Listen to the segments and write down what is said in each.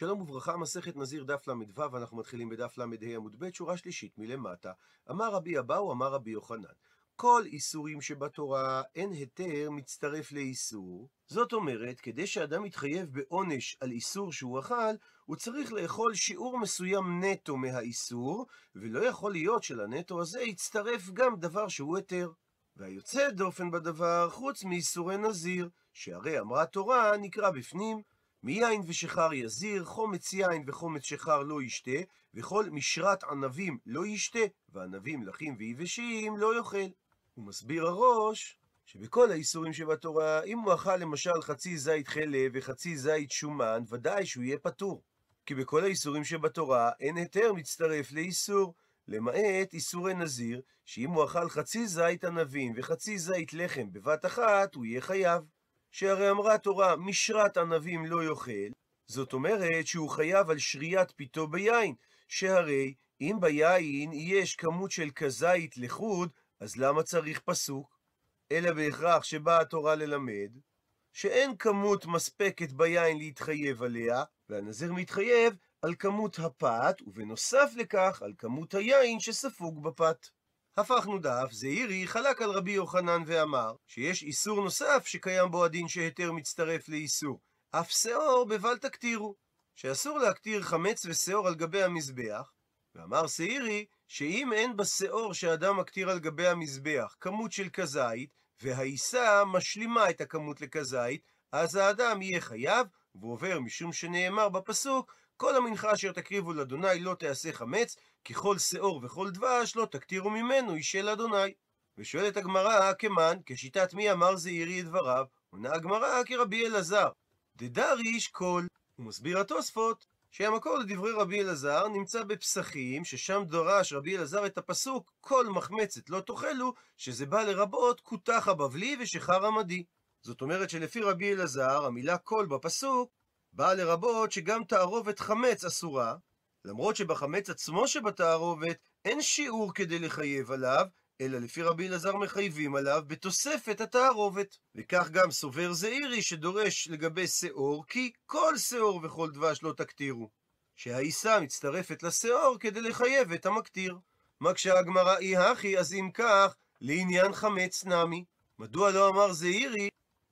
שלום וברכה, מסכת נזיר דף ל"ו, אנחנו מתחילים בדף ל"ה עמוד ב', שורה שלישית מלמטה. אמר רבי אבאו, אמר רבי יוחנן, כל איסורים שבתורה אין היתר מצטרף לאיסור. זאת אומרת, כדי שאדם יתחייב בעונש על איסור שהוא אכל, הוא צריך לאכול שיעור מסוים נטו מהאיסור, ולא יכול להיות שלנטו הזה יצטרף גם דבר שהוא היתר. והיוצא דופן בדבר, חוץ מאיסורי נזיר, שהרי אמרה תורה, נקרא בפנים, מיין ושחר יזיר, חומץ יין וחומץ שחר לא ישתה, וכל משרת ענבים לא ישתה, וענבים לחים ויבשים לא יאכל. הוא מסביר הראש שבכל האיסורים שבתורה, אם הוא אכל למשל חצי זית חלב וחצי זית שומן, ודאי שהוא יהיה פטור. כי בכל האיסורים שבתורה אין היתר מצטרף לאיסור, למעט איסורי נזיר, שאם הוא אכל חצי זית ענבים וחצי זית לחם בבת אחת, הוא יהיה חייב. שהרי אמרה תורה, משרת ענבים לא יאכל, זאת אומרת שהוא חייב על שריית פיתו ביין, שהרי אם ביין יש כמות של כזית לחוד, אז למה צריך פסוק? אלא בהכרח שבאה התורה ללמד שאין כמות מספקת ביין להתחייב עליה, והנזיר מתחייב על כמות הפת, ובנוסף לכך על כמות היין שספוג בפת. הפכנו דף, זעירי חלק על רבי יוחנן ואמר שיש איסור נוסף שקיים בו הדין שהיתר מצטרף לאיסור, אף שאור בבל תקטירו, שאסור להקטיר חמץ ושאור על גבי המזבח, ואמר שעירי שאם אין בשאור שאדם מקטיר על גבי המזבח כמות של כזית, והעיסה משלימה את הכמות לכזית, אז האדם יהיה חייב, והוא עובר משום שנאמר בפסוק כל המנחה אשר תקריבו לאדוני לא תעשה חמץ, כי כל שאור וכל דבש לא תקטירו ממנו אישה לאדוני. ושואלת הגמרא, כמן, כשיטת מי אמר זעירי את דבריו? עונה הגמרא כרבי אלעזר. דדריש כל. הוא מסביר התוספות, שהמקור לדברי רבי אלעזר נמצא בפסחים, ששם דרש רבי אלעזר את הפסוק כל מחמצת לא תאכלו, שזה בא לרבות כותח הבבלי ושחר עמדי. זאת אומרת שלפי רבי אלעזר, המילה כל בפסוק באה לרבות שגם תערובת חמץ אסורה, למרות שבחמץ עצמו שבתערובת אין שיעור כדי לחייב עליו, אלא לפי רבי אלעזר מחייבים עליו בתוספת התערובת. וכך גם סובר זעירי שדורש לגבי שאור, כי כל שאור וכל דבש לא תקטירו. שהעיסה מצטרפת לשאור כדי לחייב את המקטיר. מקשה הגמרא אי הכי, אז אם כך, לעניין חמץ נמי. מדוע לא אמר זעירי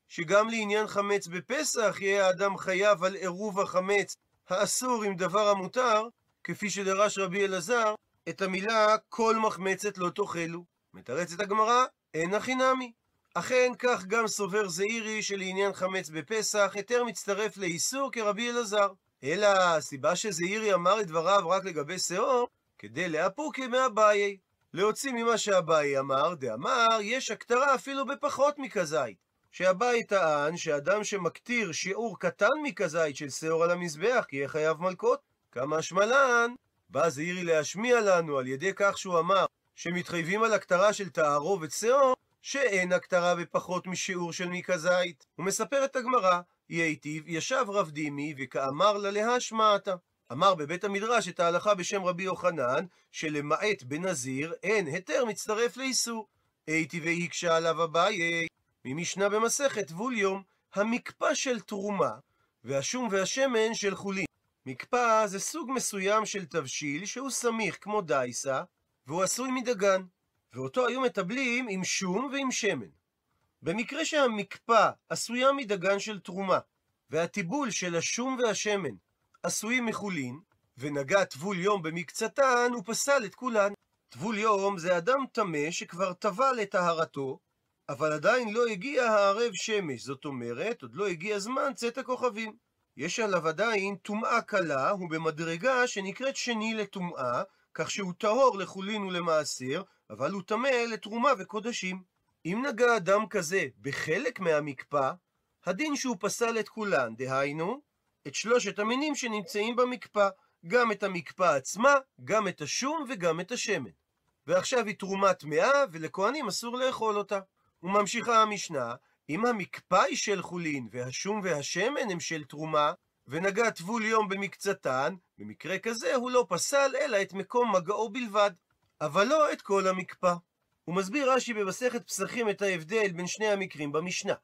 שגם לעניין חמץ בפסח יהיה האדם חייב על עירוב החמץ האסור עם דבר המותר, כפי שדרש רבי אלעזר, את המילה כל מחמצת לא תאכלו. מתרצת הגמרא, אין הכי נמי. אכן כך גם סובר זעירי שלעניין חמץ בפסח היתר מצטרף לאיסור כרבי אלעזר. אלא הסיבה שזעירי אמר את דבריו רק לגבי שאור, כדי לאפוקי מאביי. להוציא ממה שאביי אמר, דאמר, יש הכתרה אפילו בפחות מכזית. שאביי טען שאדם שמקטיר שיעור קטן מכזית של שאור על המזבח, יהיה חייב מלקות. כמה שמלן, בא זעירי להשמיע לנו על ידי כך שהוא אמר שמתחייבים על הכתרה של תערובת שאור, שאין הכתרה בפחות משיעור של מכזית. הוא מספר את הגמרא, ייטיב, ישב רב דימי וכאמר לה להשמעתה. אמר בבית המדרש את ההלכה בשם רבי יוחנן, שלמעט בנזיר אין היתר מצטרף לאיסור. הייתי והקשה עליו אביי, ממשנה במסכת ווליום, המקפא של תרומה, והשום והשמן של חולין. מקפא זה סוג מסוים של תבשיל שהוא סמיך כמו דייסה, והוא עשוי מדגן, ואותו היו מטבלים עם שום ועם שמן. במקרה שהמקפא עשויה מדגן של תרומה, והטיבול של השום והשמן עשויים מחולין, ונגע טבול יום במקצתן, הוא פסל את כולן. טבול יום זה אדם טמא שכבר טבל את טהרתו, אבל עדיין לא הגיע הערב שמש, זאת אומרת, עוד לא הגיע זמן צאת הכוכבים. יש עליו עדיין טומאה קלה, הוא במדרגה שנקראת שני לטומאה, כך שהוא טהור לחולין ולמעשר, אבל הוא טמא לתרומה וקודשים. אם נגע אדם כזה בחלק מהמקפא, הדין שהוא פסל את כולן, דהיינו, את שלושת המינים שנמצאים במקפא, גם את המקפא עצמה, גם את השום וגם את השמן. ועכשיו היא תרומה טמאה, ולכהנים אסור לאכול אותה. וממשיכה המשנה, אם המקפא היא של חולין והשום והשמן הם של תרומה, ונגע טבול יום במקצתן, במקרה כזה הוא לא פסל אלא את מקום מגעו בלבד, אבל לא את כל המקפא. הוא מסביר רש"י במסכת פסחים את ההבדל בין שני המקרים במשנה.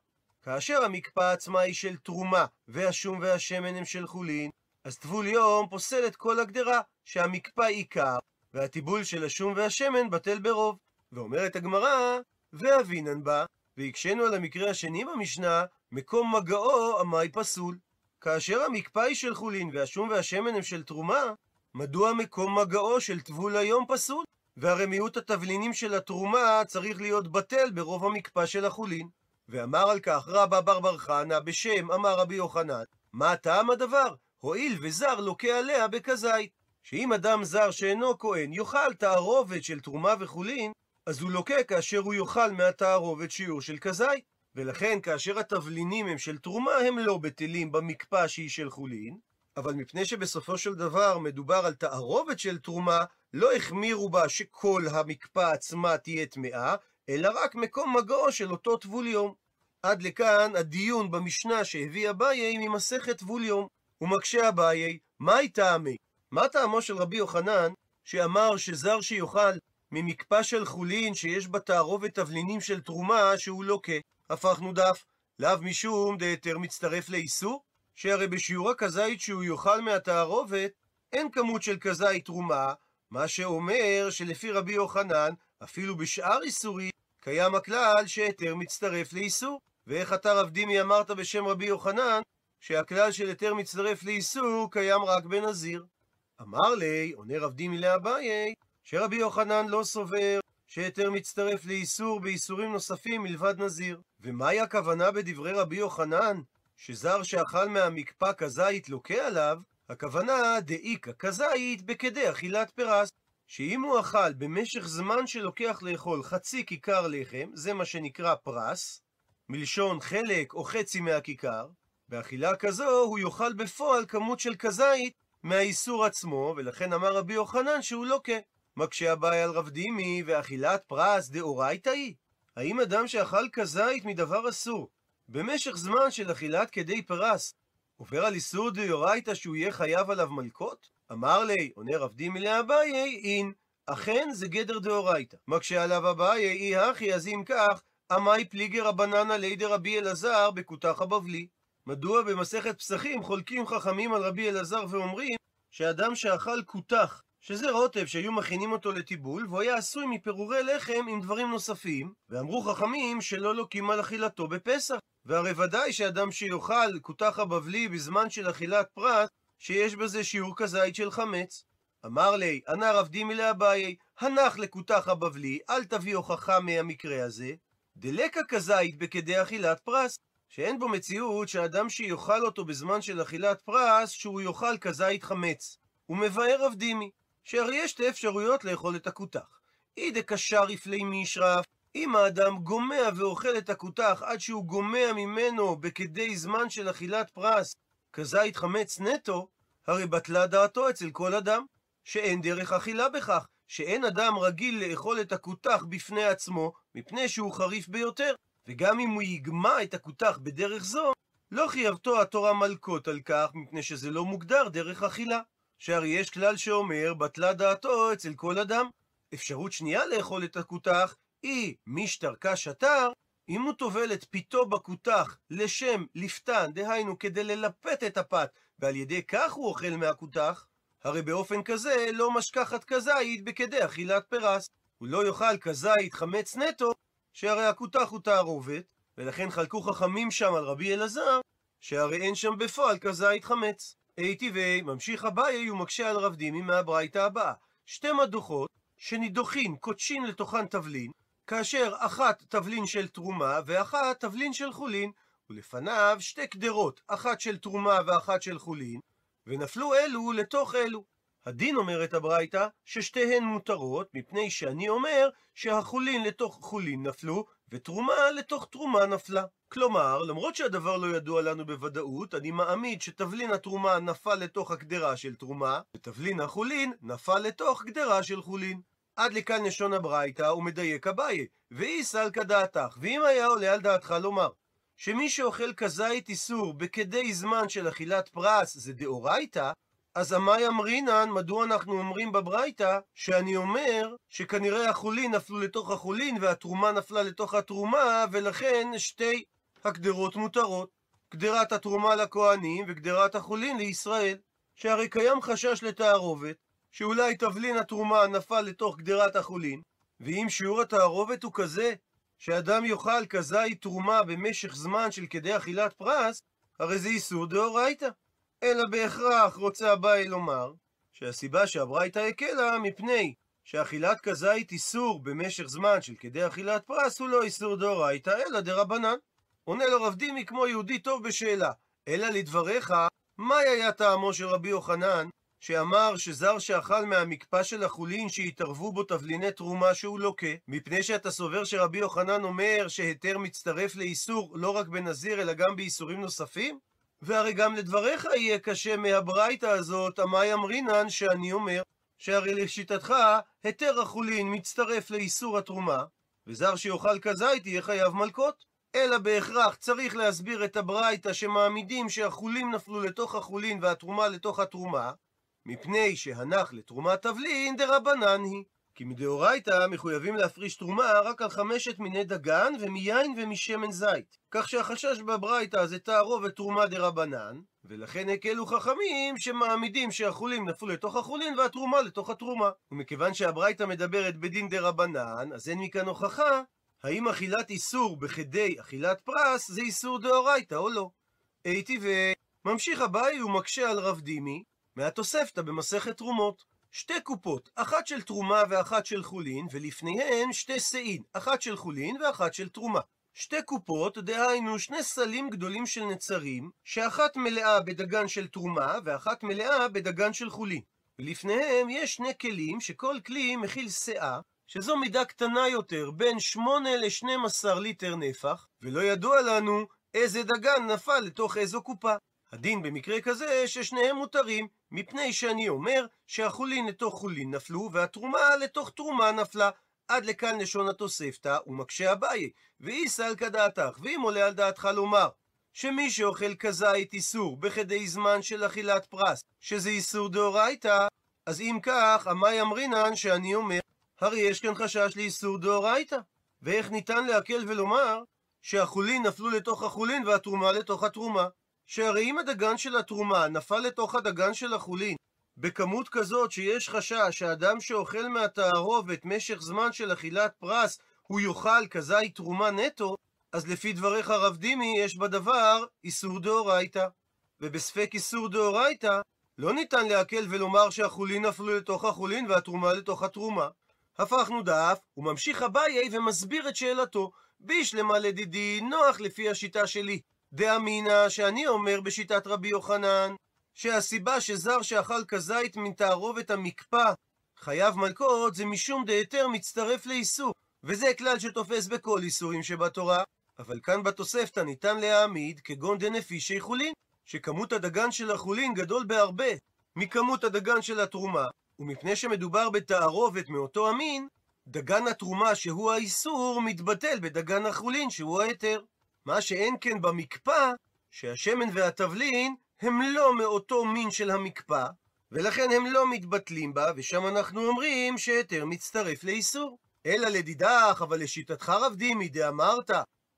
כאשר המקפא עצמה היא של תרומה, והשום והשמן הם של חולין, אז טבול יום פוסל את כל הגדרה, שהמקפא עיקר, והטיבול של השום והשמן בטל ברוב. ואומרת הגמרא, ואבינן בה, והקשינו על המקרה השני במשנה, מקום מגעו המאי פסול. כאשר המקפא היא של חולין והשום והשמן הם של תרומה, מדוע מקום מגעו של טבול היום פסול? והרי מיעוט התבלינים של התרומה צריך להיות בטל ברוב המקפא של החולין. ואמר על כך רבא בר בר חנא בשם אמר רבי יוחנן, מה טעם הדבר? הואיל וזר לוקה עליה בכזית. שאם אדם זר שאינו כהן יאכל תערובת של תרומה וחולין, אז הוא לוקה כאשר הוא יאכל מהתערובת שיעור של כזית. ולכן כאשר התבלינים הם של תרומה הם לא בטלים במקפא שהיא של חולין, אבל מפני שבסופו של דבר מדובר על תערובת של תרומה, לא החמירו בה שכל המקפא עצמה תהיה טמאה, אלא רק מקום מגעו של אותו טבול יום. עד לכאן הדיון במשנה שהביא אביי ממסכת טבול יום. ומקשה אביי, מהי טעמי? מה טעמו של רבי יוחנן, שאמר שזר שיאכל ממקפא של חולין שיש בה תערובת תבלינים של תרומה שהוא לוקה? הפכנו דף. לאו משום דהיתר מצטרף לאיסור? שהרי בשיעור הכזית שהוא יאכל מהתערובת, אין כמות של כזית תרומה, מה שאומר שלפי רבי יוחנן, אפילו בשאר איסורים, קיים הכלל שהיתר מצטרף לאיסור. ואיך אתה רב דימי אמרת בשם רבי יוחנן, שהכלל של היתר מצטרף לאיסור קיים רק בנזיר. אמר לי, עונה רב דימי לאביי, שרבי יוחנן לא סובר שהיתר מצטרף לאיסור באיסורים נוספים מלבד נזיר. ומהי הכוונה בדברי רבי יוחנן? שזר שאכל מהמקפא כזית לוקה עליו, הכוונה דאיכא כזית בכדי אכילת פרס. שאם הוא אכל במשך זמן שלוקח לאכול חצי כיכר לחם, זה מה שנקרא פרס, מלשון חלק או חצי מהכיכר, באכילה כזו הוא יאכל בפועל כמות של כזית מהאיסור עצמו, ולכן אמר רבי יוחנן שהוא לוקה. מקשה הבעיה על רב דימי, ואכילת פרס דאורייתא היא? האם אדם שאכל כזית מדבר אסור, במשך זמן של אכילת כדי פרס, עובר על איסור דאורייתא שהוא יהיה חייב עליו מלקות? אמר לי, עונה רב דימי לאביי, אין, אכן זה גדר דאורייתא. מקשה עליו אביי, אי הכי, אז אם כך, עמי פליגי רבנן עלי דרבי אלעזר בכותח הבבלי. מדוע במסכת פסחים חולקים חכמים על רבי אלעזר ואומרים שאדם שאכל כותח, שזה רוטב שהיו מכינים אותו לטיבול, והוא היה עשוי מפירורי לחם עם דברים נוספים, ואמרו חכמים שלא לוקים על אכילתו בפסח. והרי ודאי שאדם שיאכל כותח הבבלי בזמן של אכילת פרט, שיש בזה שיעור כזית של חמץ. אמר לי, ענה רב דימי לאביי, הנח לכותח הבבלי, אל תביא הוכחה מהמקרה הזה, דלקה כזית בכדי אכילת פרס, שאין בו מציאות שאדם שיאכל אותו בזמן של אכילת פרס, שהוא יאכל כזית חמץ. הוא מבאר רב דימי, שהרי יש שתי אפשרויות לאכול את הכותח. אי דקשר יפלי מישרף, אם האדם גומע ואוכל את הכותח עד שהוא גומע ממנו בכדי זמן של אכילת פרס, כזית חמץ נטו, הרי בטלה דעתו אצל כל אדם, שאין דרך אכילה בכך, שאין אדם רגיל לאכול את הכותח בפני עצמו, מפני שהוא חריף ביותר, וגם אם הוא יגמע את הכותח בדרך זו, לא חייבתו התורה מלקות על כך, מפני שזה לא מוגדר דרך אכילה. שהרי יש כלל שאומר, בטלה דעתו אצל כל אדם. אפשרות שנייה לאכול את הכותח היא משתרקה שטר, אם הוא טובל את פיתו בכותח לשם לפתן, דהיינו כדי ללפת את הפת, ועל ידי כך הוא אוכל מהכותח, הרי באופן כזה לא משכחת כזית בכדי אכילת פרס. הוא לא יאכל כזית חמץ נטו, שהרי הכותח הוא תערובת, ולכן חלקו חכמים שם על רבי אלעזר, שהרי אין שם בפועל כזית חמץ. אי טבעי, ממשיך אביי ומקשה על רב דימי מהברייתא הבאה. שתי מדוכות שנידוחין, קודשין לתוכן תבלין, כאשר אחת תבלין של תרומה ואחת תבלין של חולין, ולפניו שתי קדרות, אחת של תרומה ואחת של חולין, ונפלו אלו לתוך אלו. הדין אומרת הברייתא ששתיהן מותרות, מפני שאני אומר שהחולין לתוך חולין נפלו, ותרומה לתוך תרומה נפלה. כלומר, למרות שהדבר לא ידוע לנו בוודאות, אני מעמיד שתבלין התרומה נפל לתוך הגדרה של תרומה, ותבלין החולין נפל לתוך גדרה של חולין. עד לכאן לשון הברייתא ומדייק אביי, ואי סלקא דעתך, ואם היה עולה על דעתך לומר שמי שאוכל כזית איסור בכדי זמן של אכילת פרס זה דאורייתא, אז עמי אמרינן, מדוע אנחנו אומרים בברייתא, שאני אומר שכנראה החולין נפלו לתוך החולין והתרומה נפלה לתוך התרומה, ולכן שתי הגדרות מותרות. גדרת התרומה לכהנים וגדרת החולין לישראל. שהרי קיים חשש לתערובת, שאולי תבלין התרומה נפל לתוך גדרת החולין, ואם שיעור התערובת הוא כזה שאדם יאכל כזית תרומה במשך זמן של כדי אכילת פרס, הרי זה איסור דאורייתא. אלא בהכרח רוצה אביי לומר שהסיבה שהברייתא הקלה מפני שאכילת כזית איסור במשך זמן של כדי אכילת פרס הוא לא איסור דאורייתא אלא דרבנן. עונה לו רב דימי כמו יהודי טוב בשאלה, אלא לדבריך, מה היה טעמו של רבי יוחנן שאמר שזר שאכל מהמקפא של החולין שהתערבו בו תבליני תרומה שהוא לוקה, מפני שאתה סובר שרבי יוחנן אומר שהיתר מצטרף לאיסור לא רק בנזיר אלא גם באיסורים נוספים? והרי גם לדבריך יהיה קשה מהברייתא הזאת, המאי אמרינן שאני אומר, שהרי לשיטתך היתר החולין מצטרף לאיסור התרומה, וזר שיאכל כזית יהיה חייב מלקות. אלא בהכרח צריך להסביר את הברייתא שמעמידים שהחולים נפלו לתוך החולין והתרומה לתוך התרומה, מפני שהנח לתרומת תבלין דרבנן היא. כי מדאורייתא מחויבים להפריש תרומה רק על חמשת מיני דגן ומיין ומשמן זית. כך שהחשש בברייתא זה תערובת תרומה דרבנן, ולכן הקלו חכמים שמעמידים שהחולים נפלו לתוך החולין והתרומה לתוך התרומה. ומכיוון שהברייתא מדברת בדין דרבנן, אז אין מכאן הוכחה האם אכילת איסור בכדי אכילת פרס זה איסור דאורייתא או לא. הייתי ו... ממשיך אביי ומקשה על רב דימי מהתוספתא במסכת תרומות. שתי קופות, אחת של תרומה ואחת של חולין, ולפניהן שתי שאין, אחת של חולין ואחת של תרומה. שתי קופות, דהיינו שני סלים גדולים של נצרים, שאחת מלאה בדגן של תרומה ואחת מלאה בדגן של חולין. ולפניהם יש שני כלים, שכל כלי מכיל שאה, שזו מידה קטנה יותר, בין 8 ל-12 ליטר נפח, ולא ידוע לנו איזה דגן נפל לתוך איזו קופה. הדין במקרה כזה ששניהם מותרים, מפני שאני אומר שהחולין לתוך חולין נפלו, והתרומה לתוך תרומה נפלה. עד לכאן לשון התוספתא, ומקשה אביי, ואיסל כדעתך, ואם עולה על דעתך לומר, שמי שאוכל כזית איסור בכדי זמן של אכילת פרס, שזה איסור דאורייתא, אז אם כך, עמי אמרינן שאני אומר, הרי יש כאן חשש לאיסור דאורייתא. ואיך ניתן להקל ולומר שהחולין נפלו לתוך החולין והתרומה לתוך התרומה? שהרי אם הדגן של התרומה נפל לתוך הדגן של החולין בכמות כזאת שיש חשש שאדם שאוכל מהתערובת משך זמן של אכילת פרס הוא יאכל כזית תרומה נטו, אז לפי דבריך רב דימי יש בדבר איסור דאורייתא. ובספק איסור דאורייתא לא ניתן להקל ולומר שהחולין נפלו לתוך החולין והתרומה לתוך התרומה. הפכנו דף, וממשיך אביי ומסביר את שאלתו. בישלמה לדידי, נוח לפי השיטה שלי. דאמינא שאני אומר בשיטת רבי יוחנן, שהסיבה שזר שאכל כזית מן תערובת המקפא חייב מלקות זה משום דהיתר מצטרף לאיסור, וזה כלל שתופס בכל איסורים שבתורה. אבל כאן בתוספתא ניתן להעמיד כגון דנפישי חולין, שכמות הדגן של החולין גדול בהרבה מכמות הדגן של התרומה, ומפני שמדובר בתערובת מאותו המין, דגן התרומה שהוא האיסור מתבטל בדגן החולין שהוא ההיתר. מה שאין כן במקפא, שהשמן והתבלין הם לא מאותו מין של המקפא, ולכן הם לא מתבטלים בה, ושם אנחנו אומרים שהיתר מצטרף לאיסור. אלא לדידך, אבל לשיטתך רב דימי דאמרת,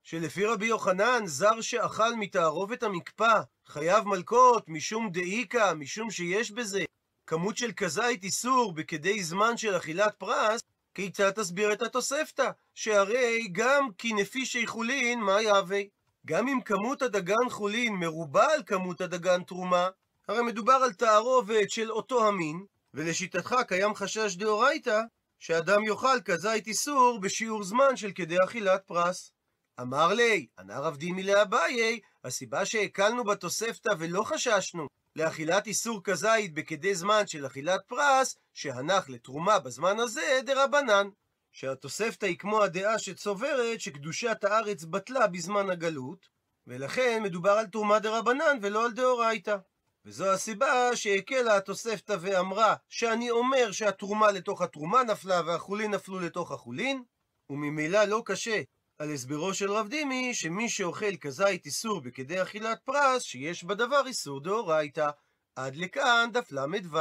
שלפי רבי יוחנן, זר שאכל מתערובת המקפא, חייב מלקות, משום דאיקה, משום שיש בזה כמות של כזית איסור בכדי זמן של אכילת פרס, כיצד תסביר את התוספתא? שהרי גם כי נפישי חולין, מה יהווה? גם אם כמות הדגן חולין מרובה על כמות הדגן תרומה, הרי מדובר על תערובת של אותו המין, ולשיטתך קיים חשש דאורייתא, שאדם יאכל כזית איסור בשיעור זמן של כדי אכילת פרס. אמר לי, ענה רב דימי לאביי, הסיבה שהקלנו בתוספתא ולא חששנו לאכילת איסור כזית בכדי זמן של אכילת פרס, שהנח לתרומה בזמן הזה דרבנן. שהתוספתא היא כמו הדעה שצוברת שקדושת הארץ בטלה בזמן הגלות, ולכן מדובר על תרומה דרבנן ולא על דאורייתא. וזו הסיבה שהקלה התוספתא ואמרה שאני אומר שהתרומה לתוך התרומה נפלה והחולין נפלו לתוך החולין, וממילא לא קשה על הסברו של רב דימי, שמי שאוכל כזית איסור בכדי אכילת פרס, שיש בדבר איסור דאורייתא. עד לכאן דף ל"ו.